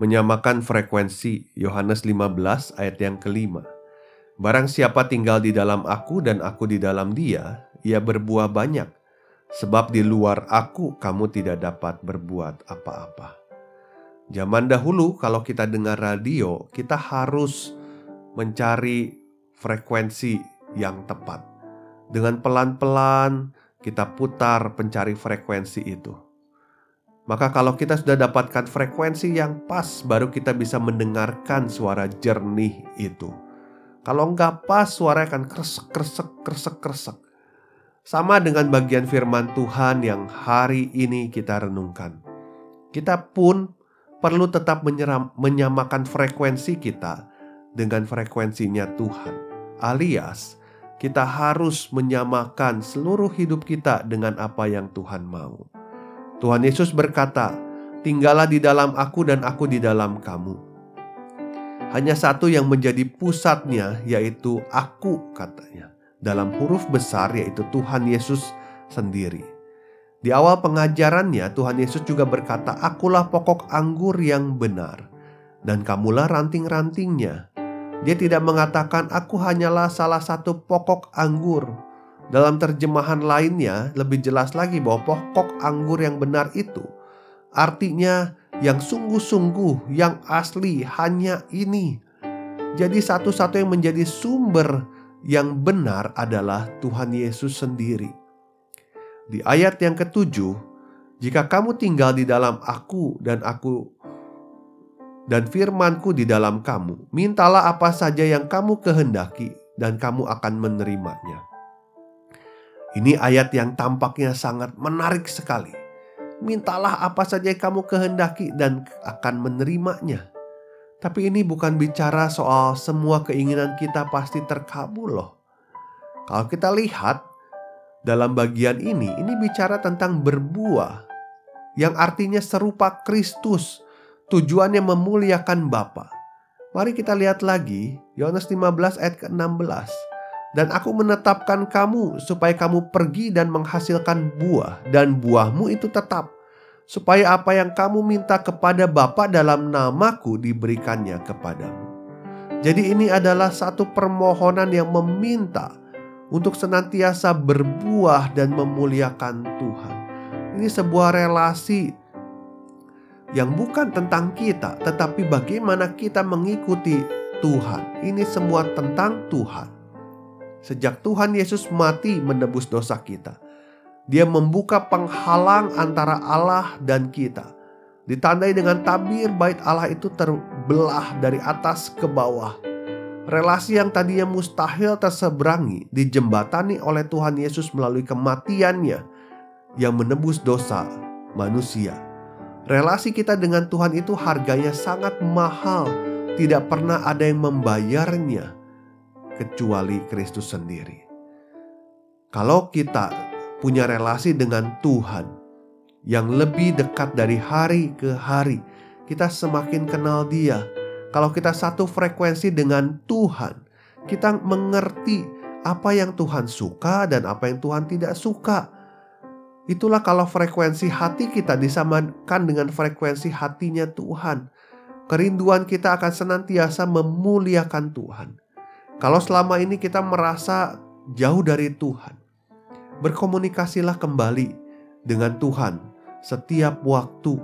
Menyamakan frekuensi Yohanes 15 ayat yang kelima. Barang siapa tinggal di dalam aku dan aku di dalam dia, ia berbuah banyak. Sebab di luar aku kamu tidak dapat berbuat apa-apa. Zaman dahulu kalau kita dengar radio, kita harus mencari frekuensi yang tepat. Dengan pelan-pelan kita putar pencari frekuensi itu maka kalau kita sudah dapatkan frekuensi yang pas baru kita bisa mendengarkan suara jernih itu. Kalau nggak pas suara akan kresek kresek kresek kresek. Sama dengan bagian firman Tuhan yang hari ini kita renungkan. Kita pun perlu tetap menyeram, menyamakan frekuensi kita dengan frekuensinya Tuhan. Alias, kita harus menyamakan seluruh hidup kita dengan apa yang Tuhan mau. Tuhan Yesus berkata, "Tinggallah di dalam Aku, dan Aku di dalam kamu." Hanya satu yang menjadi pusatnya, yaitu Aku, katanya, dalam huruf besar, yaitu Tuhan Yesus sendiri. Di awal pengajarannya, Tuhan Yesus juga berkata, "Akulah pokok anggur yang benar, dan kamulah ranting-rantingnya." Dia tidak mengatakan, "Aku hanyalah salah satu pokok anggur." Dalam terjemahan lainnya lebih jelas lagi bahwa pokok anggur yang benar itu artinya yang sungguh-sungguh, yang asli hanya ini. Jadi satu-satu yang menjadi sumber yang benar adalah Tuhan Yesus sendiri. Di ayat yang ketujuh, jika kamu tinggal di dalam aku dan aku dan firmanku di dalam kamu, mintalah apa saja yang kamu kehendaki dan kamu akan menerimanya. Ini ayat yang tampaknya sangat menarik sekali. Mintalah apa saja yang kamu kehendaki dan akan menerimanya. Tapi ini bukan bicara soal semua keinginan kita pasti terkabul loh. Kalau kita lihat dalam bagian ini, ini bicara tentang berbuah yang artinya serupa Kristus, tujuannya memuliakan Bapa. Mari kita lihat lagi Yohanes 15 ayat ke-16. Dan aku menetapkan kamu supaya kamu pergi dan menghasilkan buah dan buahmu itu tetap. Supaya apa yang kamu minta kepada Bapa dalam namaku diberikannya kepadamu. Jadi ini adalah satu permohonan yang meminta untuk senantiasa berbuah dan memuliakan Tuhan. Ini sebuah relasi yang bukan tentang kita, tetapi bagaimana kita mengikuti Tuhan. Ini semua tentang Tuhan. Sejak Tuhan Yesus mati menebus dosa kita, Dia membuka penghalang antara Allah dan kita. Ditandai dengan tabir bait Allah itu terbelah dari atas ke bawah. Relasi yang tadinya mustahil terseberangi dijembatani oleh Tuhan Yesus melalui kematiannya yang menebus dosa manusia. Relasi kita dengan Tuhan itu harganya sangat mahal, tidak pernah ada yang membayarnya kecuali Kristus sendiri. Kalau kita punya relasi dengan Tuhan yang lebih dekat dari hari ke hari, kita semakin kenal Dia. Kalau kita satu frekuensi dengan Tuhan, kita mengerti apa yang Tuhan suka dan apa yang Tuhan tidak suka. Itulah kalau frekuensi hati kita disamakan dengan frekuensi hatinya Tuhan. Kerinduan kita akan senantiasa memuliakan Tuhan. Kalau selama ini kita merasa jauh dari Tuhan, berkomunikasilah kembali dengan Tuhan setiap waktu.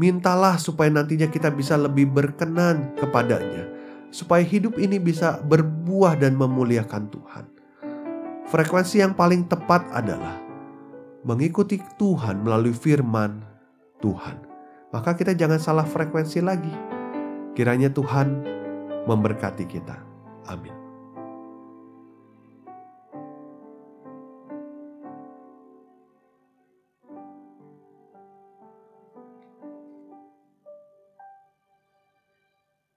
Mintalah supaya nantinya kita bisa lebih berkenan kepadanya, supaya hidup ini bisa berbuah dan memuliakan Tuhan. Frekuensi yang paling tepat adalah mengikuti Tuhan melalui firman Tuhan. Maka kita jangan salah frekuensi lagi. Kiranya Tuhan memberkati kita.